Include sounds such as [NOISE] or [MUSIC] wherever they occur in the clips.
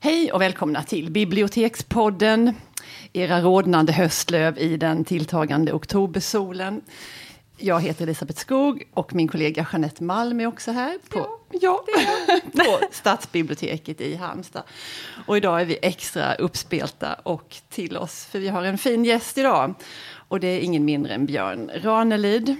Hej och välkomna till Bibliotekspodden. Era rådnande höstlöv i den tilltagande oktobersolen. Jag heter Elisabeth Skog och min kollega Jeanette Malm är också här på, ja, [LAUGHS] på Stadsbiblioteket i Halmstad. Och idag är vi extra uppspelta och till oss, för vi har en fin gäst idag. Och det är ingen mindre än Björn Ranelid.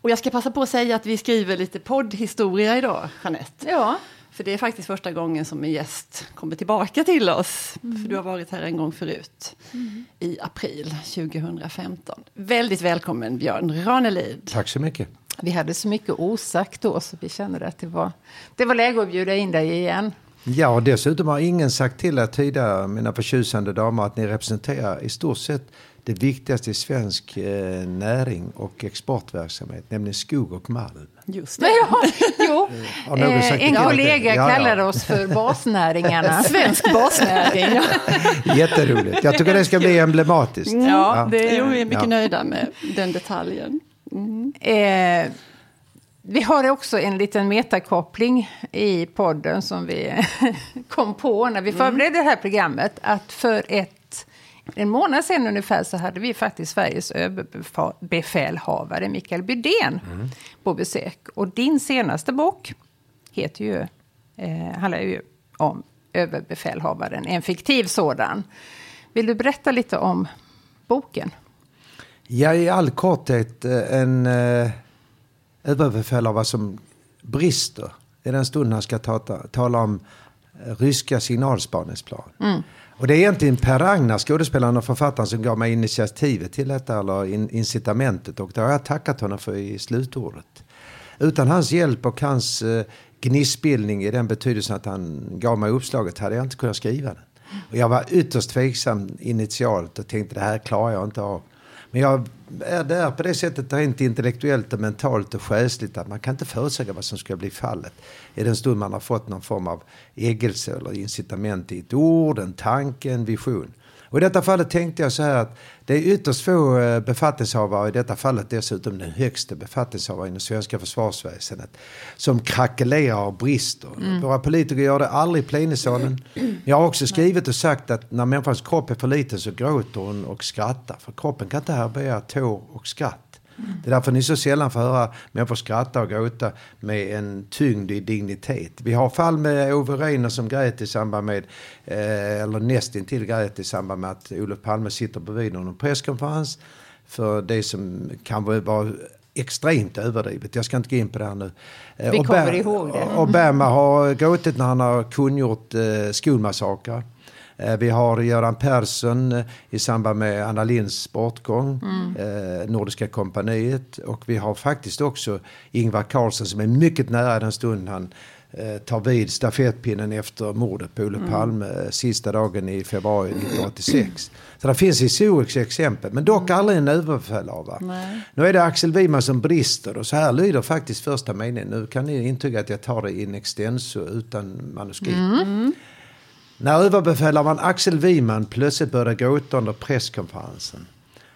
Och jag ska passa på att säga att vi skriver lite poddhistoria idag, Jeanette. Ja. För det är faktiskt första gången som en gäst kommer tillbaka till oss. Mm. För du har varit här en gång förut. Mm. I april 2015. Väldigt välkommen Björn Ranelid. Tack så mycket. Vi hade så mycket osagt då så vi kände att det var, det var läge att bjuda in dig igen. Ja, och dessutom har ingen sagt till er tidigare, mina förtjusande damer, att ni representerar i stort sett det viktigaste i svensk eh, näring och exportverksamhet, nämligen skog och malm. Just det. [LAUGHS] Ja, jo. Eh, en kollega ja, kallade oss för [LAUGHS] basnäringarna. [LAUGHS] Svensk basnäring. Ja. Jätteroligt. Jag tycker det ska bli emblematiskt. Mm, ja, det är, jo, vi är mycket nöjda med den detaljen. Mm. Eh, vi har också en liten metakoppling i podden som vi kom på när vi mm. förberedde det här programmet. Att för ett en månad sedan ungefär så hade vi faktiskt Sveriges överbefälhavare Mikael Bydén mm. på besök. Och din senaste bok heter ju, eh, handlar ju om överbefälhavaren, en fiktiv sådan. Vill du berätta lite om boken? Ja, i all korthet eh, en eh, överbefälhavare som brister i den stund han ska ta, tala om eh, ryska signalspaningsplan. Mm. Och det är egentligen Per Ragnar, skådespelaren och författaren, som gav mig initiativet till detta, eller in, incitamentet. Och det har jag tackat honom för i slutordet. Utan hans hjälp och hans eh, gnistbildning i den betydelsen att han gav mig uppslaget hade jag inte kunnat skriva den. Och jag var ytterst tveksam initialt och tänkte det här klarar jag inte av. Men jag är där på det sättet rent intellektuellt och mentalt och själsligt att man kan inte förutsäga vad som ska bli fallet. I den stund man har fått någon form av ägelse eller incitament i ett ord, en tanke, en vision. Och i detta fallet tänkte jag så här att det är ytterst få eh, befattningshavare, i detta fallet dessutom den högsta befattningshavaren i det svenska försvarsväsendet, som krackelerar och brister. Mm. Våra politiker gör det aldrig i plenisalen. Jag har också skrivit och sagt att när människans kropp är för liten så gråter hon och skrattar. För kroppen kan inte härbärgera tår och skratt. Det är därför ni så sällan får höra människor skratta och gråta med en tyngd i dignitet. Vi har fall med Ove Reiner som grät i samband med, eh, eller nästintill grät i samband med att Olof Palme sitter bredvid någon presskonferens. För det som kan vara extremt överdrivet. Jag ska inte gå in på det här nu. Eh, Vi kommer ihåg det. Och Bergman har gråtit när han har kungjort eh, skolmassakrar. Eh, vi har Göran Persson eh, i samband med Anna Linds bortgång, mm. Eh, Nordiska kompaniet. Och vi har faktiskt också Ingvar Carlsson som är mycket nära den stund han tar vid stafettpinnen efter mordet på Olof mm. Palme sista dagen i februari 1986. Så det finns historiska exempel, men dock mm. aldrig en överbefälhavare. Nu är det Axel Wiman som brister och så här lyder faktiskt första meningen. Nu kan ni intyga att jag tar det in extenso utan manuskript. Mm. När överbefälhavaren Axel Wiman plötsligt började gråta under presskonferensen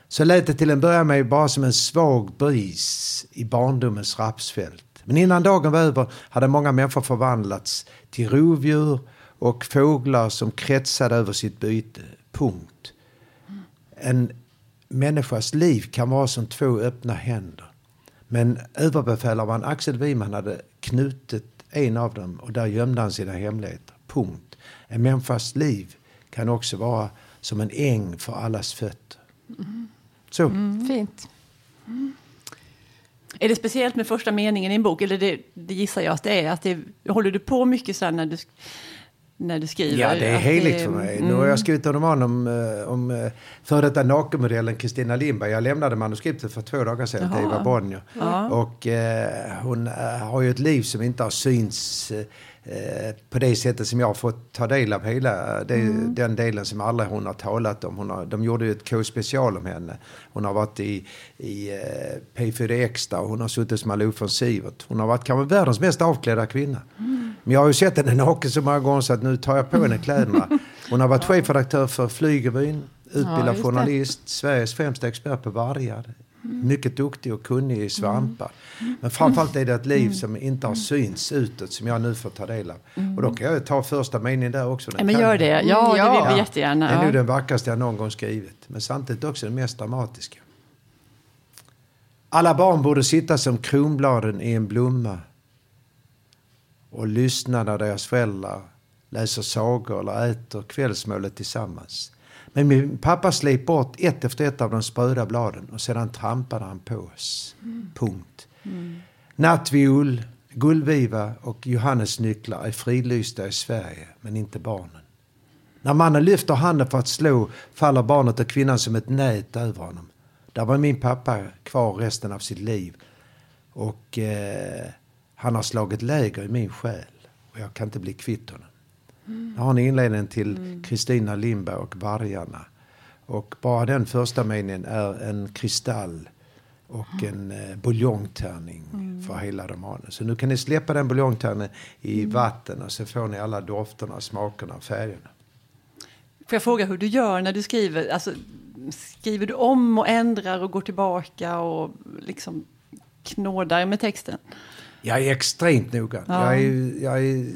så lät det till en början med bara som en svag bris i barndomens rapsfält. Men innan dagen var över hade många människor förvandlats till rovdjur och fåglar som kretsade över sitt byte. Punkt. En människas liv kan vara som två öppna händer. Men överbefälhavaren Axel Wiman hade knutit en av dem och där gömde han sina hemligheter. Punkt. En människas liv kan också vara som en äng för allas fötter. Mm. Så. Mm. Fint. Mm. Är det speciellt med första meningen i en bok? Eller det, det gissar jag att det är. Att det, håller du på mycket så när du, när du skriver? Ja, det är heligt det, för mig. Mm. Nu har jag skrivit en roman om, eh, om eh, före detta nakenmodellen Kristina Lindberg. Jag lämnade manuskriptet för två dagar sedan till Eva Bonnier. Ja. Och eh, hon eh, har ju ett liv som inte har synts på det sättet som jag har fått ta del av hela det, mm. den delen som aldrig hon har talat om. Hon har, de gjorde ju ett K-special om henne. Hon har varit i, i uh, P4 Extra och hon har suttit som Malou von Sivert. Hon har varit kanske världens mest avklädda kvinna. Mm. Men jag har ju sett henne naken så många gånger så att nu tar jag på henne kläderna. [LAUGHS] Hon har varit chefredaktör för Flygervyn, utbildad ja, journalist, Sveriges främsta expert på vargar. Mm. Mycket duktig och kunnig i svampar. Men framförallt är det ett liv som inte har synts utåt som jag nu får ta del av. Och då kan jag ta första meningen där också. Den men gör det. Ja, Ja. det vill vi jättegärna. Det är nog Ja. den vackraste jag någon gång skrivit. Men samtidigt också den mest dramatiska. Alla barn borde sitta som kronbladen i en blomma och lyssna när deras föräldrar läser sagor eller äter kvällsmålet tillsammans. Men min pappa slet bort ett efter ett av de spröda bladen och sedan trampade han på oss. Punkt. Nattviol, guldviva och johannesnycklar är fridlysta i Sverige, men inte barnen. När mannen lyfter handen för att slå faller barnet och kvinnan som ett nät över honom. Där var min pappa kvar resten av sitt liv. Och eh, han har slagit läger i min själ. Och jag kan inte bli kvitt honom. Jag har en inledning till Kristina Lindberg och Vargarna. Och bara den första meningen är en kristall och en eh, buljongtärning för hela romanen. Så nu kan ni släppa den buljongtärningen i vatten och så får ni alla dofterna, smakerna och färgerna. Får jag fråga hur du gör när du skriver? Alltså, skriver du om och ändrar och går tillbaka och liksom knådar med texten? Jag är extremt noga. Ja. Jag, är, jag är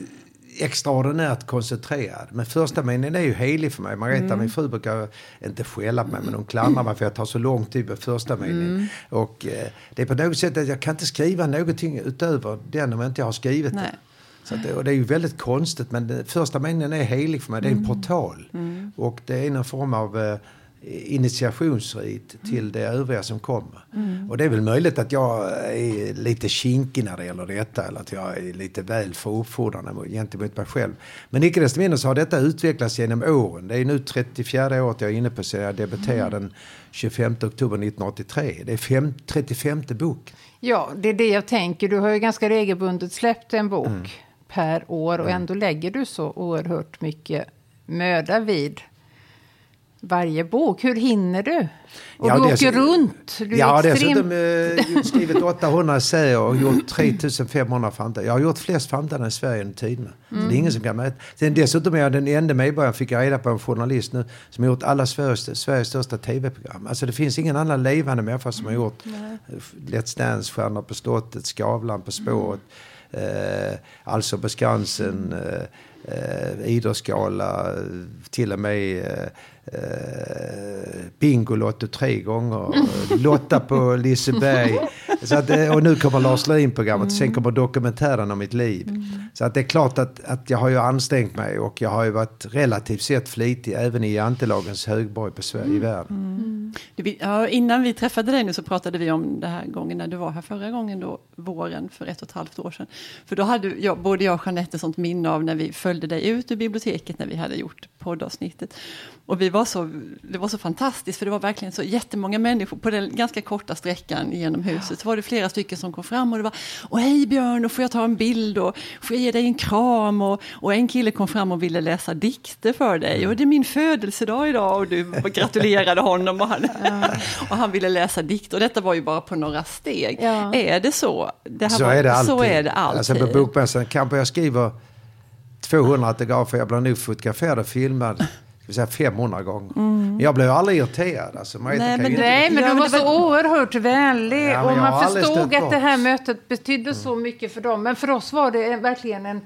extraordinärt koncentrerad. Men första meningen är ju helig för mig. Margareta, Mm. min fru, brukar inte skälla på mig, men hon klandrar mig för att jag tar så lång tid med första meningen. Mm. Och eh, det är på något sätt att jag kan inte skriva någonting utöver den om jag inte har skrivit Nej. den. Så att det, och det är ju väldigt konstigt, men första meningen är helig för mig. Det är en Mm. portal. Och det är någon form av eh, initiationsrit till det övriga som kommer. Och det är väl möjligt att jag är lite kinkig när det gäller detta eller att jag är lite väl för uppfordrande mot- gentemot mig själv. Men icke desto mindre så har detta utvecklats genom åren. Det är nu 34 året jag är inne på sedan jag debuterade den 25 oktober 1983. Det är fem, 35 bok. Ja, det är det jag tänker. Du har ju ganska regelbundet släppt en bok Mm. per år och ändå lägger du så oerhört mycket möda vid varje bok. Hur hinner du? Och Ja, du åker runt. Du extrem- dessutom eh, skrivit 800 essäer och gjort 3500 framträdanden. Jag har gjort flest framträdanden i Sverige under tiderna. Så det är ingen som kan mäta. Sen dessutom är jag den enda medborgaren, fick jag reda på en journalist nu, som har gjort alla Sveriges, Sveriges största tv-program. Alltså det finns ingen annan levande människa som har gjort eh, Let's Dance, Stjärnor på slottet, Skavlan på spåret, eh, Alltså på Skansen, eh, eh, Idrottsgala, eh, till och med eh, eh, Bingolotto tre gånger, [LAUGHS] Lotta på Liseberg. Så att, eh, och nu kommer Lars Lerin-programmet, sen kommer dokumentären om mitt liv. Så att det är klart att, att jag har ju ansträngt mig och jag har ju varit relativt sett flitig även i jantelagens högborg på Sverige i världen. Du, vi- ja, innan vi träffade dig nu så pratade vi om det här gången när du var här förra gången då, våren för ett och ett halvt år sedan. För då hade jag, både jag och Jeanette ett sånt minne av när vi följde dig ut ur biblioteket när vi hade gjort poddavsnittet. Och vi var så, det var så fantastiskt för det var verkligen så jättemånga människor på den ganska korta sträckan genom huset. Så var det flera stycken som kom fram och det var Åh hej Björn, och får jag ta en bild och får jag ge dig en kram? Och, och en kille kom fram och ville läsa dikter för dig. Och det är min födelsedag idag och du [LAUGHS] gratulerade honom och han, [LAUGHS] och han ville läsa dikter. Och detta var ju bara på några steg. Ja. Är det så? Det här Så var, är det alltid. Så är det alltid. Alltså på bokmässan kanske jag skriver 200 autografer, jag blir nog fotograferad och filmad [LAUGHS] vi säga 500 gånger. Men jag blev aldrig irriterad. Alltså, Nej, men Nej, men du var så oerhört vänlig Ja, och man förstod att det här mötet betydde så mycket för dem. Men för oss var det verkligen en...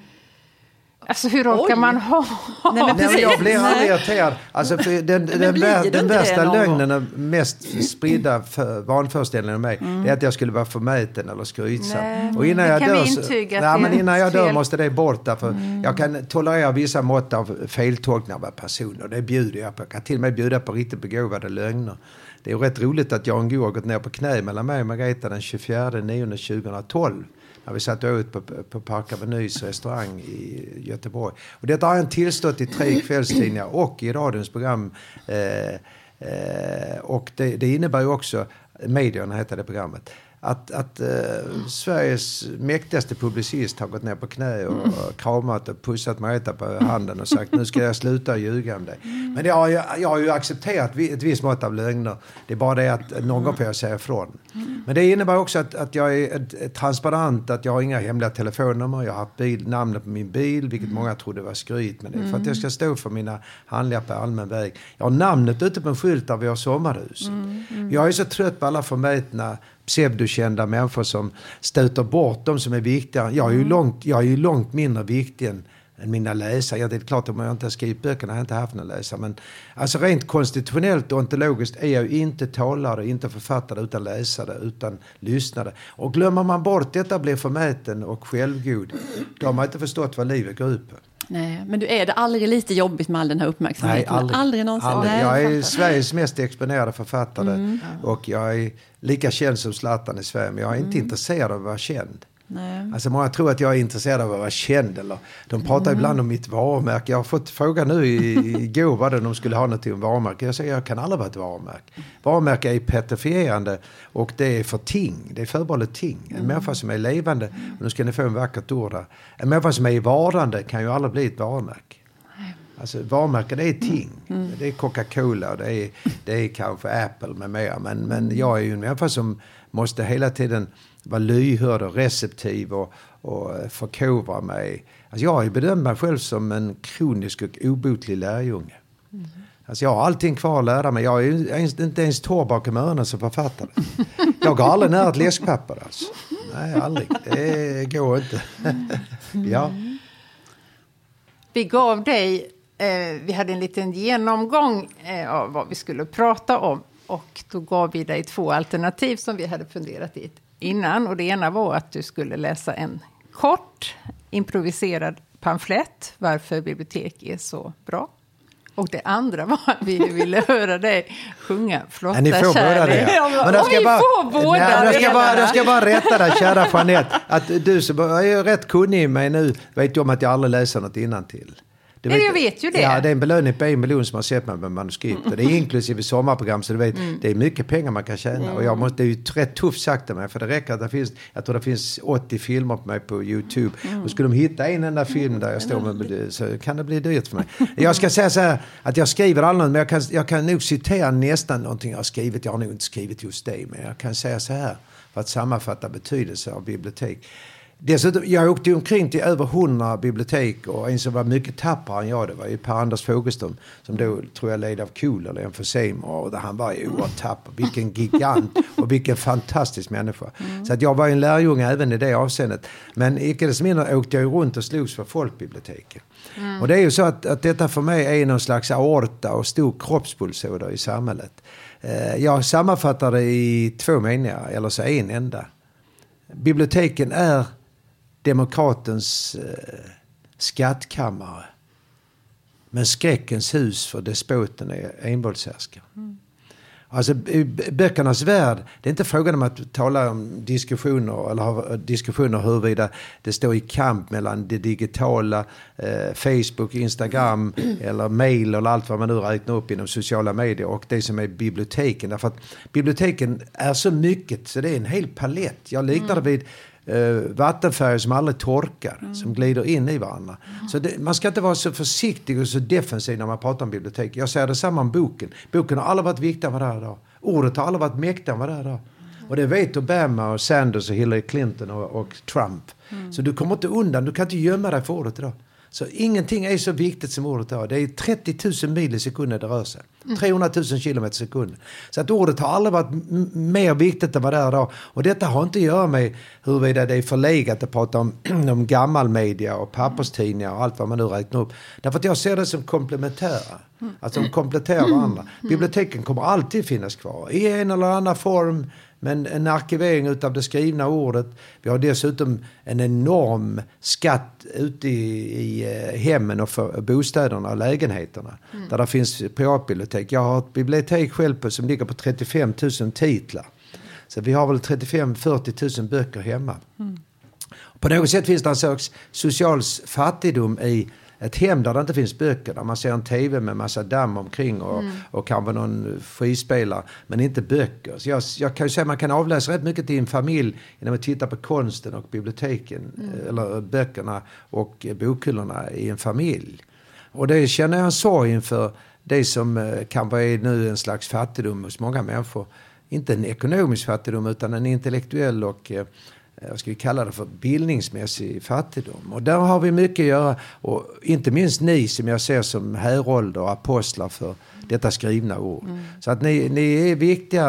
Alltså hur orkar Oj. man ha? Nej, men Nej, men jag blir aldrig Nej. irriterad. Alltså, den, den, den det värsta lögnen och mest spridda för, vanföreställningen om mig Mm. är att jag skulle vara förmäten eller skrytsam. Nej, och innan jag dör, så- det men innan jag dör fel. måste det bort. Därför Jag kan tolerera vissa mått av feltolkningar av personer. Det bjuder jag på. Jag kan till och med bjuda på riktigt begåvade lögner. Det är ju rätt roligt att Jan Guillou har gått ner på knä mellan mig och Margareta den 24 9 2012. När vi satt och åt på, på Park Avenues restaurang i Göteborg. Och detta har han tillstått i tre kvällstidningar och i radions program. Eh, eh, och det, det innebär ju också, medierna heter det programmet, att, att uh, Sveriges mäktigaste publicist har gått ner på knä och, och kramat och pussat Margareta på handen och sagt nu ska jag sluta ljuga om dig. Men det har jag, jag har ju accepterat ett visst mått av lögner. Det är bara det att någon gång får jag säga ifrån. Men det innebär också att, att jag är transparent, att jag har inga hemliga telefonnummer. Jag har haft bil, namnet på min bil, vilket många trodde var skryt. Men det är för att jag ska stå för mina handlingar på allmän väg. Jag har namnet ute på en skylt där vi har sommarhus. Jag är så trött på alla förmätna pseudokända människor som stöter bort de som är viktiga. Jag är ju långt, jag är ju långt mindre viktig än, än mina läsare. Ja, det är klart om jag inte har skrivit böckerna har jag inte haft några läsare. Men alltså rent konstitutionellt och ontologiskt är jag ju inte talare, inte författare utan läsare, utan lyssnare. Och glömmer man bort detta blir förmäten och självgod, då har man inte förstått vad livet går ut på. Nej, men du är det aldrig lite jobbigt med all den här uppmärksamheten? Nej, aldrig. aldrig någonsin? Aldrig. Nej, jag är. Sveriges mest exponerade författare och jag är lika känd som Zlatan i Sverige. Men jag är inte intresserad av att vara känd. Nej. Alltså många tror att jag är intresserad av att vara känd. Eller, de pratar ibland om mitt varumärke. Jag har fått fråga nu i- igår vad de skulle ha något om varumärke. Jag säger jag kan aldrig vara ett varumärke. Varumärke är petrifierande och det är för ting. Det är förbehållet ting. En människa som är levande, och nu ska ni få en vackert ord där. En människa som är i vardande kan ju aldrig bli ett varumärke. Alltså varumärken det är ting. Det är Coca-Cola, det är, det är kanske Apple med mera. Men, men jag är ju en människa som måste hela tiden vara lyhörd och receptiv och, och eh, förkovra mig. Alltså jag har ju bedömt mig själv som en kronisk och obotlig lärjunge. Alltså jag har allting kvar att lära mig. Jag är ens, inte ens torr bakom öronen som författare. [LAUGHS] Jag går aldrig nära ett läskpapper alltså. Nej, aldrig. Det går inte. ja. Vi gav dig, eh, vi hade en liten genomgång eh, av vad vi skulle prata om. Och då gav vi dig två alternativ som vi hade funderat i innan. Och det ena var att du skulle läsa en kort improviserad pamflett, varför bibliotek är så bra. Och det andra var att vi ville [LAUGHS] höra dig sjunga Flotta ni får båda det. Ja, Men då ska Oj, jag bara, får båda nej, jag ska bara, jag ska bara rätta dig, kära Jeanette. Att du som är rätt kunnig i mig nu vet ju om att jag aldrig läser något innantill. Ja, jag vet ju det. Ja, det är en belöning på en miljon som har sett mig med manuskript. Och det är [LAUGHS] inklusive sommarprogram, så du vet, Mm. det är mycket pengar man kan tjäna. Och jag måste, det är ju rätt tufft sagt av mig, för det räcker att det finns, jag tror det finns 80 filmer på mig på YouTube. Mm. Och skulle de hitta en enda film där jag står med, så kan det bli dyrt för mig. Jag ska säga så här, att jag skriver aldrig men jag kan, jag kan nog citera nästan någonting jag har skrivit. Jag har nog inte skrivit just det, men jag kan säga så här, för att sammanfatta betydelse av bibliotek. Dessutom, jag åkte omkring till över hundra bibliotek och en som var mycket tapprare än jag det var ju Per-Anders Fogelström som då tror jag led av KOL eller emfysem och där han var ju oerhört tapper. Vilken gigant och vilken fantastisk människa. Så att jag var ju en lärjunge även i det avseendet. Men icke desto mindre åkte jag ju runt och slogs för folkbiblioteken. Och det är ju så att, att detta för mig är någon slags aorta och stor kroppspulsåder i samhället. Eh, Jag sammanfattar det i två meningar, eller så en enda. Biblioteken är demokratens eh, skattkammare. Men skräckens hus för despoten är envåldshärskare. Alltså i böckernas värld, det är inte frågan om att tala om diskussioner eller ha diskussioner huruvida det står i kamp mellan det digitala, eh, Facebook, Instagram [CLEARS THROAT] eller mail eller allt vad man nu räknar upp inom sociala medier och det som är biblioteken. Därför att biblioteken är så mycket så det är en hel palett. Jag liknar det vid eh, vattenfärger som aldrig torkar, som glider in i varandra. Så det, man ska inte vara så försiktig och så defensiv när man pratar om bibliotek. Jag säger detsamma om boken. Boken har aldrig varit viktigare än vad det är idag. Ordet har aldrig varit mäktigare än vad det är idag. Och det vet Obama och Sanders och Hillary Clinton och, och Trump. Så du kommer inte undan, du kan inte gömma dig för ordet idag. Så ingenting är så viktigt som ordet idag. Det är 30 000 mil i sekunden det rör sig. 300 000 kilometer i sekunden. Så att ordet har aldrig varit mer viktigt än vad det är idag. Och detta har inte att göra med huruvida det är förlegat att prata om, [CLEARS THROAT] om gammalmedia och papperstidningar och allt vad man nu räknar upp. Därför att jag ser det som komplementära. Alltså de kompletterar varandra. Biblioteken kommer alltid finnas kvar i en eller annan form. Men en arkivering utav det skrivna ordet. Vi har dessutom en enorm skatt ute i, i eh, hemmen och för bostäderna och lägenheterna. Där det finns privatbibliotek. Jag har ett bibliotek själv på, som ligger på 35 000 titlar. Så vi har väl 35-40 000 böcker hemma. På något sätt finns det en slags social fattigdom i ett hem där det inte finns böcker, där man ser en tv med massa damm omkring och, Mm. och kanske någon frispelare, men inte böcker. Så jag, jag kan ju säga att man kan avläsa rätt mycket till en familj genom att titta på konsten och biblioteken, Mm. eller böckerna och bokhyllorna i en familj. Och det känner jag en sorg inför det som eh, kanske är nu en slags fattigdom hos många människor. Inte en ekonomisk fattigdom utan en intellektuell och Eh, vad ska vi kalla det för, bildningsmässig fattigdom. Och där har vi mycket att göra. Och inte minst ni som jag ser som härolder och apostlar för detta skrivna ord. Så att ni, ni är viktiga,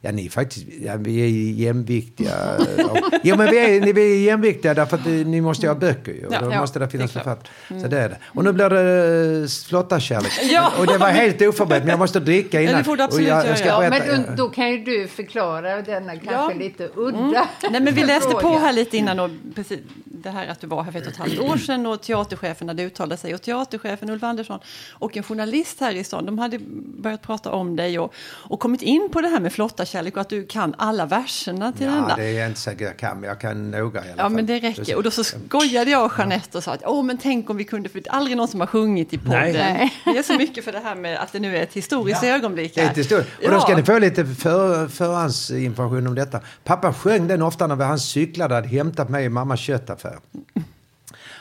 ja ni är faktiskt, ja, vi är jämviktiga. [LAUGHS] ja men vi är, ni- vi är jämviktiga därför att ni måste ha böcker ju. Och Ja, då ja, måste det finnas författare. Så det är det. Och nu blir det eh, flottarkärlek. Ja. Och det var helt oförberett men jag måste dricka innan. Ja, det får du absolut och jag, jag ska göra. Ja, men då, då kan ju du förklara denna kanske Ja. lite udda Nej, men vi läste på här lite innan och precis det här att du var här för ett och ett halvt år sedan och teaterchefen hade uttalat sig och teaterchefen Ulf Andersson och en journalist här i stan, de hade börjat prata om dig och, och kommit in på det här med flottarkärlek och att du kan alla verserna till den Ja, där. det är inte säkert jag kan, men jag kan några i alla Ja, fall. men det räcker. Och då så skojade jag och Jeanette och sa att Åh, men tänk om vi kunde, för det är aldrig någon som har sjungit i podden. Nej. Det är så mycket för det här med att det nu är ett historiskt ögonblick. Det är här. ett historia. Och då ska ni få lite för, förhandsinformation om detta. Pappa sjöng den ofta när han cyklade och hade hämtat mig i mammas köttaffär.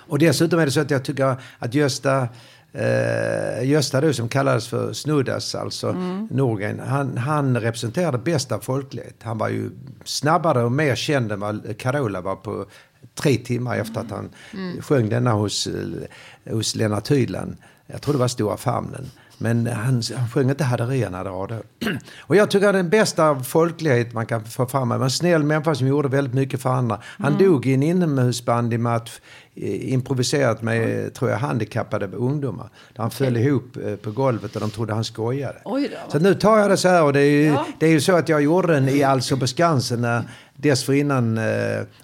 Och dessutom är det så att jag tycker att Gösta, eh, Gösta då, som kallades för Snuddas, alltså Mm. Norgren, han, han representerade bästa folklighet. Han var ju snabbare och mer känd än vad Carola var på tre timmar efter att han Mm. sjöng denna hos, eh, hos Lennart Hyland. Jag tror det var Stora Famnen. Men han, han sjöng inte Haderierna då. [CLEARS THROAT] Och jag tycker att den bästa folklighet man kan få fram var en snäll människa som gjorde väldigt mycket för andra. Han dog i en inomhusbandymatch improviserat med, tror jag, handikappade ungdomar. Där han föll ihop eh, på golvet och de trodde han skojade. Oj då. Så nu tar jag det så här och det är ju, Ja. det är ju så att jag gjorde den i Alltså på Skansen när dessförinnan eh,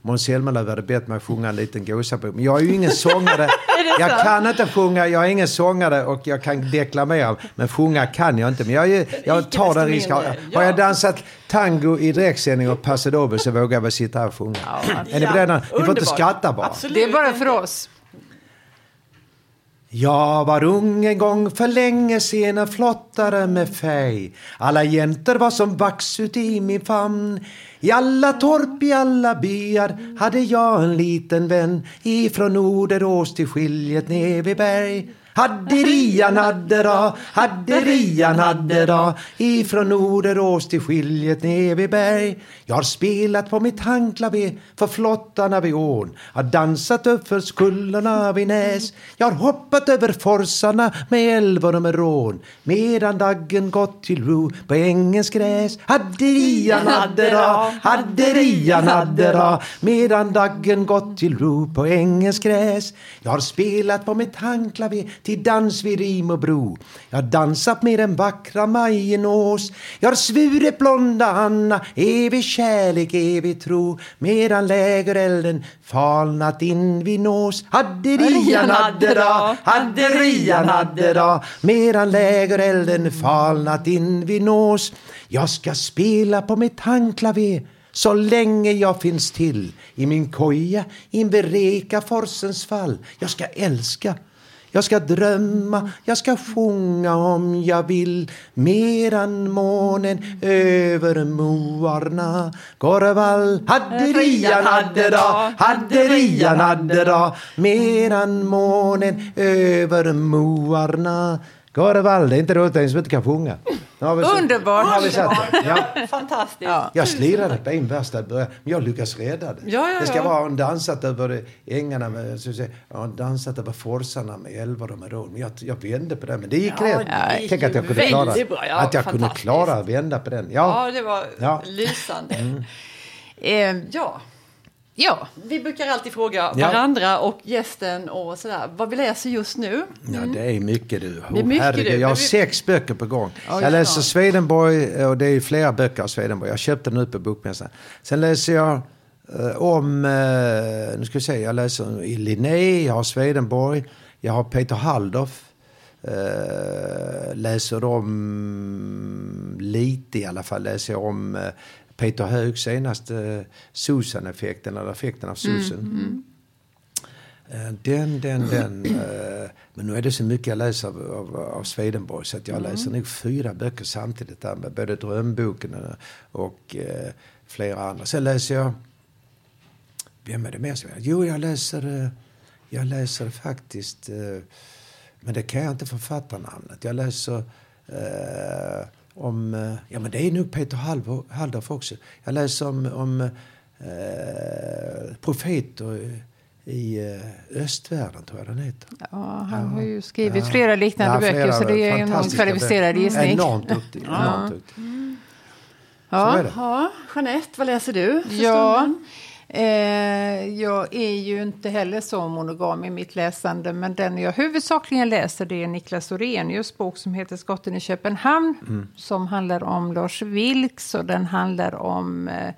Måns Zelmerlöw hade bett mig sjunga en liten gåsabok. Men jag är ju ingen sångare. [LAUGHS] jag kan inte sjunga, jag är ingen sångare och jag kan deklamera. Men sjunga kan jag inte. Men jag, är- jag tar den risken. mindre, Har jag ja. dansat tango i direktsändning och paso doble så vågar jag väl sitta här och sjunga. är ni Ja, beredda? Ni får inte skratta bara. Absolut. Det är bara för oss. Jag var ung en gång för länge sen en flottare med fej. Alla jäntor var som vax ut i min famn. I alla torp, i alla byar hade jag en liten vän ifrån Norderås till skiljet ner vid berg. Hadderian haddera, hadderian haddera ifrån Norderås till skiljet ner vid berg. Jag har spelat på mitt handklaver för flottarna vid ån. Har dansat upp för vid Näs. Jag har hoppat över forsarna med älvor och med rån. Medan daggen gått till ro på ängens gräs. Hadderian haddera, hadderian haddera. Medan daggen gått till ro på ängens gräs. Jag har spelat på mitt handklaver till dans vid Rim och bro. Jag har dansat med den vackra Majenås. Jag har svurit blonda Anna, evig kärlek, evig tro. Medan lägerelden falnat in vid nås. Hadderian haddera, hadderian haddera. Medan lägerelden falnat in vid nås. Jag ska spela på mitt handklaver så länge jag finns till i min koja invid Rekaforsens fall. Jag ska älska, jag ska drömma, jag ska sjunga om jag vill. Medan månen över moarna. Går vall. Hadderian haddera, hadderian haddera medan månen över moarna går vall. Det är inte roligt den som inte kan sjunga. Nu har vi så- Underbart. Har vi satt det. Ja. Fantastiskt. Ja. Jag slirade på en värsta början, men jag lyckas rädda det. Ja, ja, det ska ja. vara en dansat över ängarna med, så att säga, har dansat över forsarna med älvar och med rån. Men jag, jag vände på det, men det gick Ja, rätt. det gick Tänk att jag kunde klara. Ja, att jag kunde klara att vända på den. Ja, Ja, det var Ja. lysande. Eh, Ja, ja, vi brukar alltid fråga Ja. varandra och gästen och sådär, vad vi läser just nu. ja, det är mycket du. Det är mycket herregud, du, jag har vi- sex böcker på gång. Oj, jag läser ja. Swedenborg och det är flera böcker av Swedenborg. Jag köpte den ut på Bokmässan. Sen läser jag eh, om, eh, nu ska vi se, jag läser i Linné, jag har Swedenborg, jag har Peter Halldorf. Eh, läser om lite i alla fall, läser jag om eh, Peter Hög senast, eh, Susan-effekten eller effekten av Susan. Eh, Den, den, den. eh, Men nu är det så mycket jag läser av, av, av Swedenborg så att jag läser nog fyra böcker samtidigt. Där med både Drömboken och, och flera andra. Sen läser jag... Vem är det mer som jag Jo, jag läser, jag läser faktiskt... Men det kan jag inte författarnamnet. Jag läser om... eh, Ja, men det är nog Peter Halv- Halldorf också. Jag läser om, om eh, profeter i eh, östvärlden, tror jag den heter. Ja, han har ju skrivit Ja. flera liknande Ja, böcker flera så det är en kvalificerad böcker. gissning. Enormt duktig. Enormt duktig. Så Ja. är det. Ja, Jeanette, vad läser du för Ja, stunden? Eh, jag är ju inte heller så monogam i mitt läsande men den jag huvudsakligen läser det är Niklas Orenius bok som heter Skotten i Köpenhamn som handlar om Lars Vilks och den handlar om eh,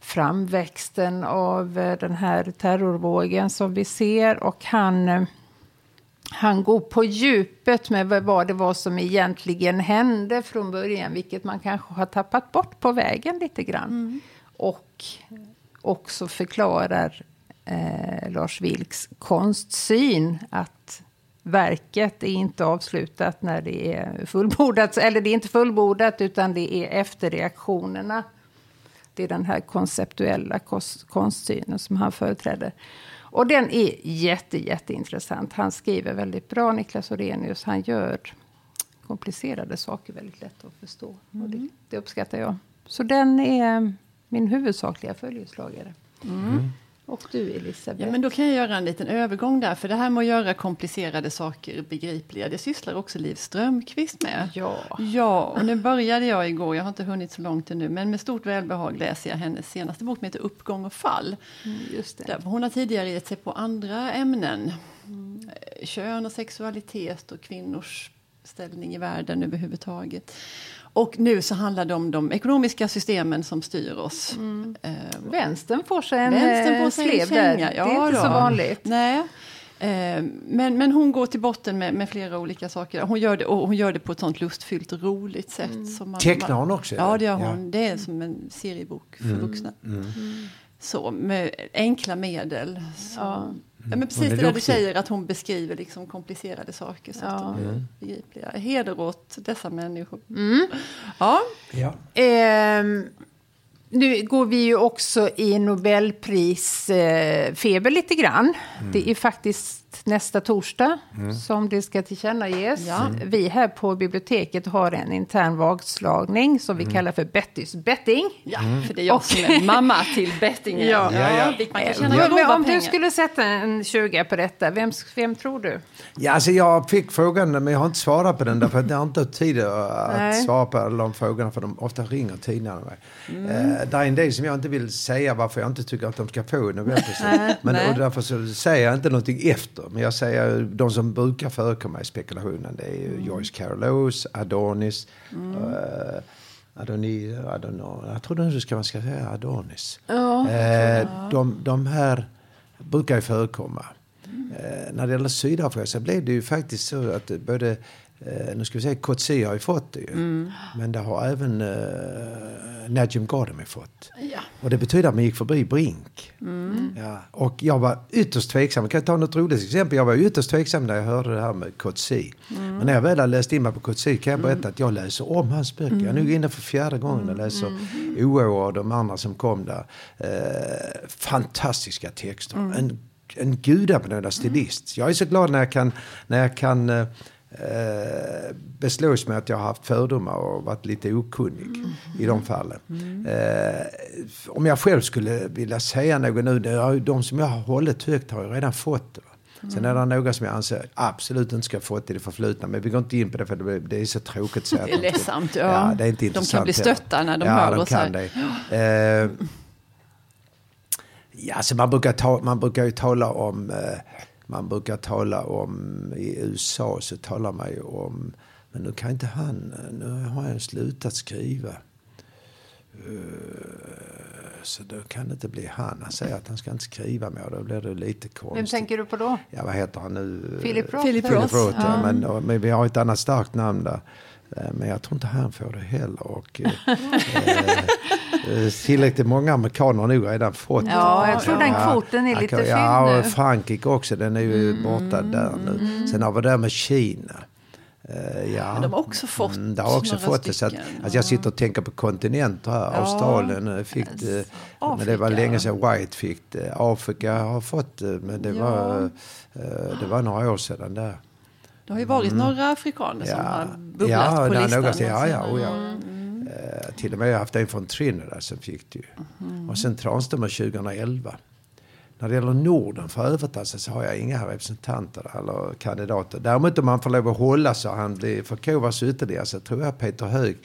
framväxten av eh, den här terrorvågen som vi ser och han eh, han går på djupet med vad- vad det var som egentligen hände från början, vilket man kanske har tappat bort på vägen lite grann. Och också förklarar eh, Lars Vilks konstsyn att verket är inte avslutat när det är fullbordat, eller det är inte fullbordat utan det är efterreaktionerna. Det är den här konceptuella kos- konstsynen som han företräder. Och den är jätte, jätteintressant. Han skriver väldigt bra, Niklas Orenius. Han gör komplicerade saker väldigt lätt att förstå. Och det, det uppskattar jag. Så den är min huvudsakliga följeslagare. Och du, Elisabeth? Ja, men då kan jag göra en liten övergång där, för det här med att göra komplicerade saker begripliga, det sysslar också Liv Strömquist med. Ja. Ja, och nu började jag igår, jag har inte hunnit så långt ännu, men med stort välbehag läser jag hennes senaste bok som heter Uppgång och fall. Mm, just det. Där hon har tidigare gett sig på andra ämnen. Eh, Kön och sexualitet och kvinnors ställning i världen överhuvudtaget. Och nu så handlar det om de ekonomiska systemen som styr oss. Eh, Vänstern får sig en Vänstern eh, får sig en slev där. känga, det är inte då. så vanligt. Nej. Eh, Men, men hon går till botten med, med flera olika saker. Hon gör, det, och hon gör det på ett sånt lustfyllt och roligt sätt. Som man, Tecknar hon också? Ja, det gör hon. Ja. Mm, Det är som en seriebok för vuxna. Så, med enkla medel. Så, Ja. Ja. men precis är det där du säger, att hon beskriver liksom komplicerade saker så Ja. att de Mm. blir begripliga. Heder åt dessa människor. Mm. Ja, Ja. Ehm, nu går vi ju också i Nobelprisfeber eh, feber lite grann. Det är faktiskt nästa torsdag som det ska tillkännages. Ja. Vi här på biblioteket har en intern vadslagning som vi kallar för Bettys betting. ja för det är jag som är mamma till bettingen. Ja. Ja, ja. man kan tjäna men grova om pengar. du skulle sätta en 20 på detta, vem, vem tror du? Ja, alltså jag fick frågan men jag har inte svarat på den därför att jag har inte tid att Nej. svara på alla de frågorna för de ofta ringer tidningarna mig. Mm. Eh, det är en del som jag inte vill säga varför jag inte tycker att de ska få Nobelpriset. Men och därför så säger jag inte någonting efter. Men jag säger de som brukar förekomma i spekulationen. Det är ju Mm. Joyce Carol Oates, Adonis. eh, Adoni, Adono, jag tror nu ska man ska säga Adonis. Ja. Eh, de, de här brukar ju förekomma. Eh, när det gäller Sydafrika så blev det ju faktiskt så att både, eh, nu ska vi säga, Coetzee har ju fått det ju. Men det har även eh, Najim Gardemi fått. Ja. Och det betyder att man gick förbi Brink. Ja, och jag var ytterst tveksam. Jag kan ta något roligt exempel. Jag var ytterst tveksam när jag hörde det här med Coetzee. Men när jag väl har läst in mig på Coetzee kan jag berätta att jag läser om hans böcker. Jag är nog inne för fjärde gången och läser OO och de andra som kom där. Eh, fantastiska texter. En, en gudabenådad stilist. Jag är så glad när jag kan, när jag kan eh, beslås med att jag har haft fördomar och varit lite okunnig i de fallen. Eh, om jag själv skulle vilja säga något nu, det är de som jag har hållit högt har ju redan fått det. va. Sen är det några som jag anser absolut inte ska ha fått i det förflutna. Men vi går inte in på det för det det är så tråkigt att säga. Det är ledsamt, ja. ja. det är inte De kan bli stötta när de ja, hör de oss här. kan det. Eh, Ja, alltså man, brukar ta, man brukar ju tala om, eh, man brukar tala om, i USA så talar man ju om, men nu kan inte han, nu har jag slutat skriva. Eh, Så då kan det inte bli han. Han säger att han ska inte skriva mer, då blir det lite konstigt. Vem tänker du på då? Ja, vad heter han nu? Philip Roth? Philip Philip Roth. Roth, ja. Men, men vi har ett annat starkt namn där. Eh, Men jag tror inte han får det heller. Och, eh, eh, tillräckligt många amerikaner har nog redan fått. Ja, jag tror den kvoten är lite Ja, fylld och. Frankrike också. Den är ju borta där nu. Sen har vi det där med Kina. Eh, ja. Men de har också fått Mm, de har också några fått det. Så att, stycken, alltså jag sitter och tänker på kontinenter här. Australien eh, fick det. Men det var Afrika. länge sedan White fick det. Afrika har fått det. Men det, Ja. var, eh, det var några år sedan där. Det har ju varit några afrikaner som har bubblat ja, på listan. Ja, ja, oh, ja. Eh, till och med har jag haft en från Trinidad som fick det ju. Och sen Tranströmer 2011. När det gäller Norden för övrigt alltså, så har jag inga representanter eller kandidater. Däremot om man får lov att hålla så han blir förkovras ytterligare så tror jag Peter Hög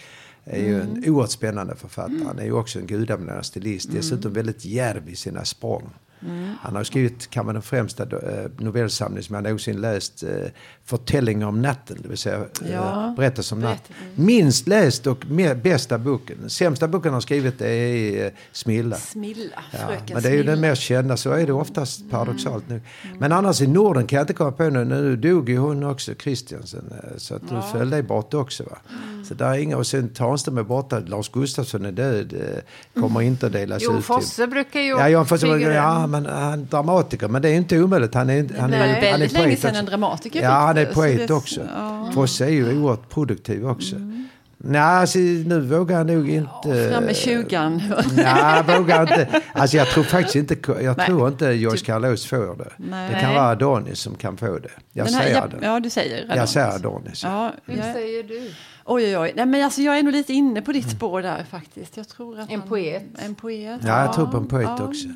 är ju en oerhört spännande författare. Han är ju också en gudabenådad stilist. Dessutom väldigt djärv i sina språng. Han har skrivit kanske den främsta eh, novellsamling som jag någonsin läst. Förtällningar om natten, det vill säga eh, Ja. berättelser om natten. Minst läst och bästa boken. Sämsta boken han har skrivit är eh, Smilla. Smilla, Ja, men det är ju den mest kända, så är det oftast paradoxalt nu. Men annars i Norden kan jag inte komma på nu. Nu dog ju hon också, Christiansen. eh, Så att nu föll det bort också. Va? Så där är inga, och sen Tranström är borta, Lars Gustafsson är död. Kommer inte att delas Jo, ut Fosse brukar ju Ja, Jan Fosse, ja, men han är dramatiker. Men det är inte omöjligt. Han är, han är, Nej. han är Väldigt länge sedan en dramatiker Ja, han är poet det- också. ja. Fosse är ju oerhört produktiv också. Nej, alltså, nu vågar jag nog inte... Fram med tjugan. Nej, jag vågar inte. Alltså jag tror faktiskt inte, jag Nej. tror inte Joyce Carlos får det. Nej. Det kan vara Adonis som kan få det. Jag Den här- säger det. Ja, du säger Adonis. Jag säger Adonis. Ja, jag, säger du? oj, oj, oj. Nej, men alltså, jag är nog lite inne på ditt spår där faktiskt. Jag tror att En han- poet. En poet. Ja, jag tror på en poet ja. också.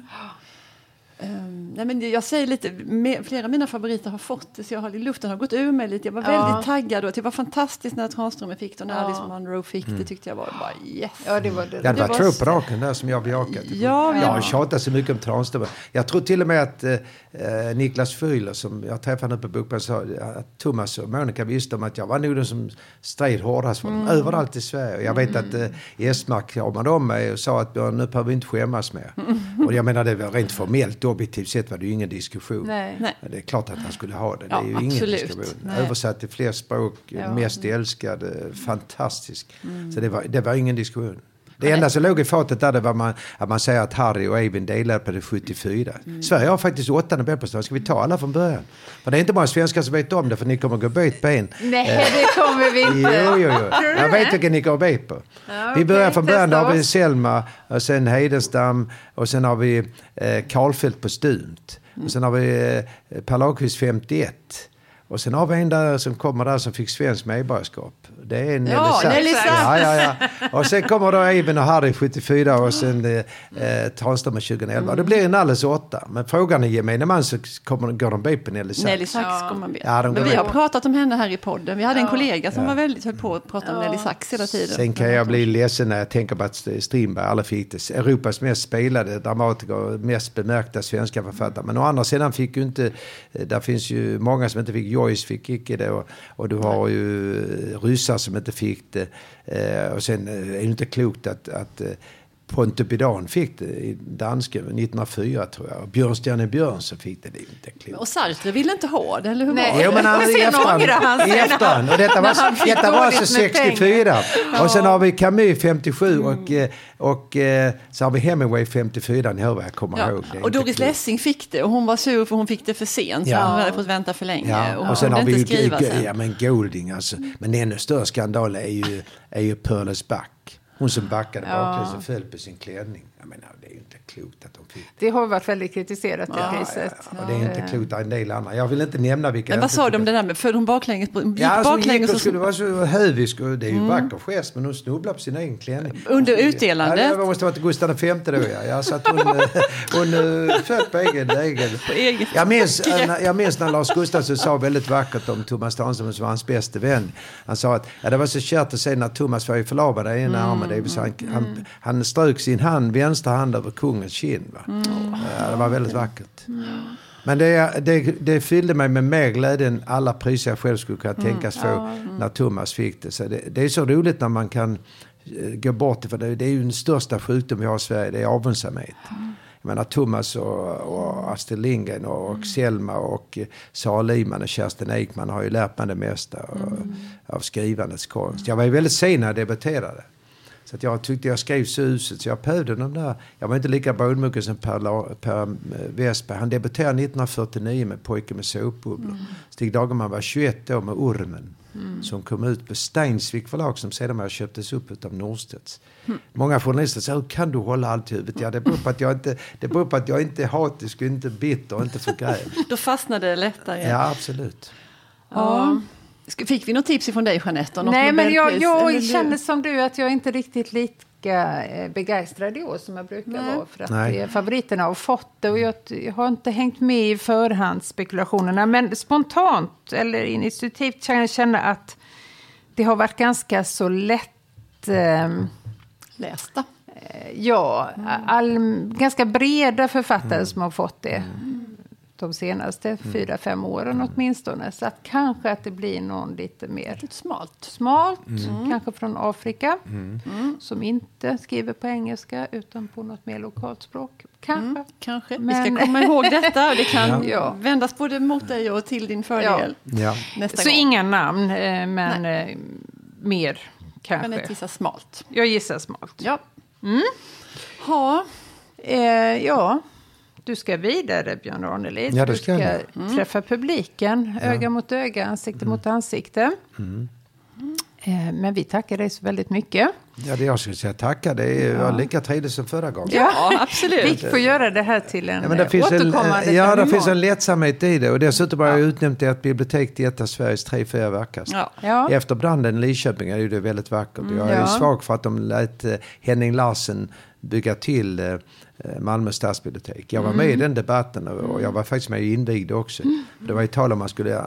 Ehm, nej, men jag säger lite, me- flera av mina favoriter har fått det, så jag har, luften har gått ur mig lite. Jag var Ja. väldigt taggad och det var fantastiskt när Tranströmer fick det och när Ja. Alice Monroe fick Mm. det tyckte jag var bara yes. Ja, det var det. Det Det var var två på raken där som jag bejakat. Ja, Jag har ja. tjatat så mycket om Tranströmer. Jag tror till och med att eh, eh, Niklas Fühler som jag träffade nu på Bokmässan sa att Thomas och Monica visste om att jag var nog den som stred hårdast för dem överallt i Sverige. Jag vet att eh, Esmark kramade om mig och sa att "Björn, nu behöver vi inte skämmas mer. [LAUGHS] Och jag menar det var rent formellt objektivt sett var det ju ingen diskussion. Nej. Det är klart att han skulle ha det. Det Ja, är ju ingen absolut. diskussion. Nej. Översatt till fler språk, Ja. mest älskad, fantastisk. Så det var, det var ingen diskussion. Det enda som låg i fatet där det var man, att man säger att Harry och Eivind delade på det 74. Sverige har faktiskt åtta Nobelpristagare. Ska vi ta alla från början? För det är inte många svenskar som vet om det för ni kommer gå bet på en. Nej, det kommer vi inte. Jo, jo, jo. Jag vet vilken ni går bet på. Ja, Vi börjar från början. Då har vi. Selma och sen Hedenstam och sen har vi eh, Karlfeldt på Stumt. Och sen har vi eh, Per Lagerkvist 51. Och sen har vi en där som kommer där som fick svensk medborgarskap. Det är Nelly Ja, Sachs. Nelly Sachs. Ja, ja, ja. Och sen kommer då Eivind och Harry 74 och sen eh, Tranströmer 2011. Det blir en alldeles åtta. Men frågan är gemene man så kommer, går de bet på Nelly Sachs. Nelly Sachs Ja. kommer man. Ja, de Men vi med har pratat om henne här i podden. Vi hade en kollega som var väldigt höll på att prata om. Nelly Sachs hela tiden. Sen kan jag bli ledsen när jag tänker på att Strindberg aldrig fick det. Europas mest spelade dramatiker och mest bemärkta svenska författare. Men å andra sidan fick ju inte, eh, där finns ju många som inte fick, Joyce fick icke det och, och du har ju eh, ryssar som inte fick det. Eh, och sen eh, är det inte klokt att, att eh, Pontoppidan fick det i danska 1904 tror jag. Björnstjerne Björnsson fick det. Det inte klokt. Och Sartre ville inte ha det, eller hur Nej. var det? Jo, men han, i efterhand. han I. Och detta var, detta var alltså dåligt med 64. Och sen har vi Camus 57 och, eh, och eh, så har vi Hemingway 54. Ni hör vad jag kommer Ja. ihåg. Och Doris. Lessing fick det och hon var sur för hon fick det för sent. Ja. Så hon hade fått vänta för länge. Ja, och och sen har vi ju ja, men Golding alltså. Men ännu större skandal är ju, är ju Perles Back. Hon som backade Ja. baklänges och föll på sin klänning. Jag menar, det är ju inte klokt att de fick det. Det har varit väldigt kritiserat det Ja, priset. ja, och det är inte klokt. Är en del andra. Jag vill inte nämna vilka. Men vad sa de om det där med, föll hon baklänges? Ja, alltså, hon baklänges och skulle vara så hövisk. Och det är ju mm. vacker gest, men hon snubblade på sin egen klänning. Under utdelandet? Ja, det måste ha varit Gustav V då, ja. ja så att hon, eh, [LAUGHS] hon eh, föll på egen... egen. på eget Jag minns, jag minns när Lars Gustafsson sa väldigt vackert om Thomas Tranströmer som var hans bästa vän. Han sa att ja, det var så kärt att se när Thomas var ju förlamad i Mm. ena armen. Det vill säga, han, han, han strök sin hand, vänstra hand över kungens kind. Va? Mm. Ja, det var väldigt vackert. Men det, det, det fyllde mig med mer glädje än alla priser jag själv skulle kunna tänkas få när Thomas fick det. Så det, det är så roligt när man kan eh, gå bort för det. Det är ju den största sjukdom vi har i Sverige, det är avundsamhet. Jag menar Thomas och, och Astrid Lindgren och, och Selma och eh, Sara Liman och Kerstin Ekman har ju lärt mig det mesta av, av skrivandets konst. Jag var ju väldigt sen när jag debuterade. Så att jag tyckte jag skrev så uselt så jag behövde de där. Jag var inte lika brådmogen som Per, per eh, Westberg. Han debuterade 1949 med Pojke med såpbubblor. Mm. Stig Dagerman var 21 år med Ormen. Som kom ut på Steinsvik förlag som sedan köptes upp av Norstedts. Mm. Många journalister säger, hur kan du hålla allt i huvudet? Ja, det beror på att jag inte, det beror på att jag inte är hatisk, och inte bitter och inte förgrävd. [LAUGHS] Då fastnade det lättare. Ja, absolut. Ja. Sk- Fick vi något tips ifrån dig Jeanette? om något Nej, men jag, jag känner som du att jag inte riktigt lika eh, begeistrad i år som jag brukar Nej. vara. För att Nej. är favoriterna har fått det och jag, jag har inte hängt med i förhandsspekulationerna. Men spontant eller initiativt kan jag känna att det har varit ganska så lätt... ehm, Lästa. Ja, all, ganska breda författare som har fått det. De senaste fyra, fem åren åtminstone. Så att kanske att det blir någon lite mer Lite smalt. smalt, kanske från Afrika. Som inte skriver på engelska utan på något mer lokalt språk. Kanske. Kanske. Vi Men- ska komma ihåg detta. Det kan [LAUGHS] Ja. vändas både mot dig och till din fördel. Ja. Nästa Så gång. inga namn, eh, men eh, mer kanske. Jeanette gissar smalt. Jag gissar smalt. Ja. Ha. Eh, ja, du ska vidare Björn Ranelid. Ja, du ska jag. träffa publiken, öga mot öga, ansikte mot ansikte. Eh, men vi tackar dig så väldigt mycket. Ja, det jag skulle säga tacka. Det är, var lika trevligt som förra gången. Ja, absolut. Vi får göra det här till en Ja, men det finns en, återkommande ja, det finns en lättsamhet i det. Och dessutom har jag utnämnt det att biblioteket är ett av Sveriges tre, fyra vackraste. Ja. Ja. Efter branden i Lidköping är det väldigt vackert. Jag är Ja. svag för att de lät eh, Henning Larsen bygga till eh, Malmö stadsbibliotek. Jag var med i den debatten och jag var faktiskt med och invigde också. Det var ju tal om man skulle eh,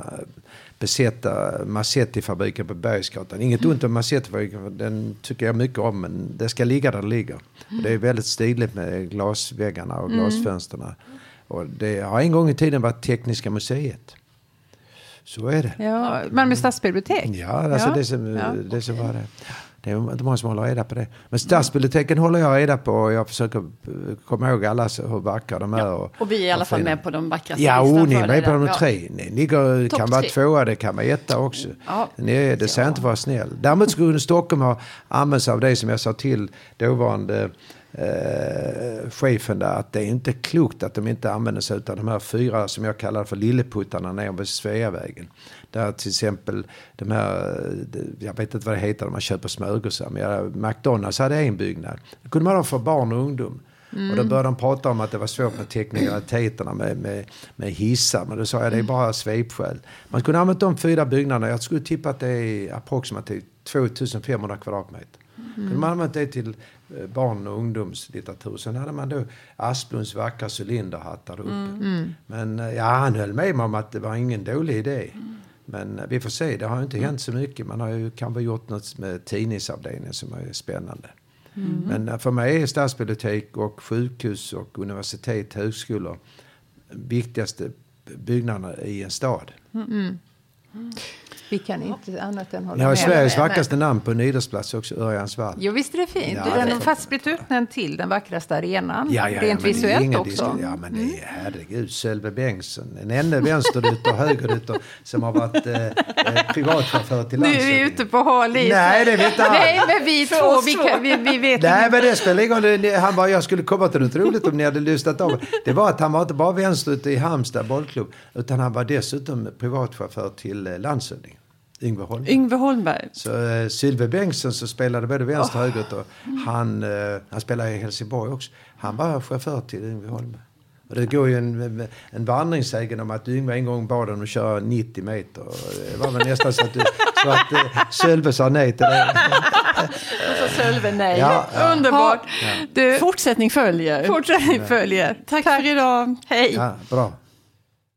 besätta Massetti-fabriken på Bergsgatan. Inget ont om Massetti-fabriken, för den tycker jag mycket om, men det ska ligga där det ligger. Och det är väldigt stiligt med glasväggarna och glasfönsterna. Och det har en gång i tiden varit Tekniska museet. Så är det. Ja, Malmö stadsbibliotek. Ja, alltså Ja. Det, som, Ja. det som var det. Det är inte många som håller reda på det. Men stadsbiblioteken håller jag reda på och jag försöker eh, komma ihåg alla hur vackra de är. Och, Och vi är i alla fall med på de vackraste Ja, och ni är med på de tre. Ni ligger, Topp kan vara tvåa, det kan vara etta också. Ja. Ni det säger jag inte vara snäll. Däremot skulle Stockholm ha använt sig av det som jag sa till dåvarande eh, chefen där. Att det är inte klokt att de inte använder sig av de här fyra som jag kallar för lilleputtarna nere på Sveavägen. Där till exempel de här, eh, jag vet inte vad det heter, när man köper smörgåsar. Men McDonalds hade en byggnad. Det kunde man ha för barn och ungdom. Och då började de prata om att det var svårt med teknikaliteterna med, med, med hissar. Men då sa jag det är bara svepskäl. Man kunde använt de fyra byggnaderna. Jag skulle tippa att det är approximativt 2500 kvadratmeter. Kunde man använt det till eh, barn och ungdomslitteratur. Sen hade man då Asplunds vackra cylinderhattar uppe. Men eh, ja, han höll med mig om att det var ingen dålig idé. Men eh, vi får se, det har ju inte hänt så mycket. Man har ju kanske gjort något med tidningsavdelningen som är spännande. Men eh, för mig är stadsbibliotek och sjukhus och universitet, högskolor viktigaste byggnaderna i en stad. Vi kan inte annat än hålla Ni har med. Sveriges Men- vackraste namn på en idrottsplats också, Örjansvall. Jo, visst är det fint. Ja, den har faktiskt blivit utnämnd till den vackraste arenan. Ja, ja, ja, Rent men det är visuellt också. diskussion. Ja, men det är herregud. Sölve Bengtsson. En ände vänsterut och högerut och- som har varit eh, eh, privatchaufför till Nu är vi landshövdingen. ute på hal. Nej, det är vi inte alls. Nej, men vi två, vi, kan, vi, vi vet Nej, men det spelar ingen roll. Han bara, jag skulle komma till något roligt om ni hade lyssnat av. Det var att han var inte bara vänsterut i Halmstad bollklubb, utan han var dessutom privatchaufför till eh, landshövdingen. Yngve Holm. Yngve Holmberg. Så eh, Sylve Bengtsson som spelade både vänster och högerut och han, eh, han spelade i Helsingborg också. Han var chaufför till Yngve Holmberg. Och det går ju en, en vandringssägen om att Yngve en gång bad honom att köra 90 meter. Och det var väl nästan så att, du, så att eh, Sölve sa nej till det. [LAUGHS] Och så Sölve nej. Ja, ja. Underbart. Du, Fortsättning följer. fortsättning följer. Tack för idag. Hej. Ja, bra.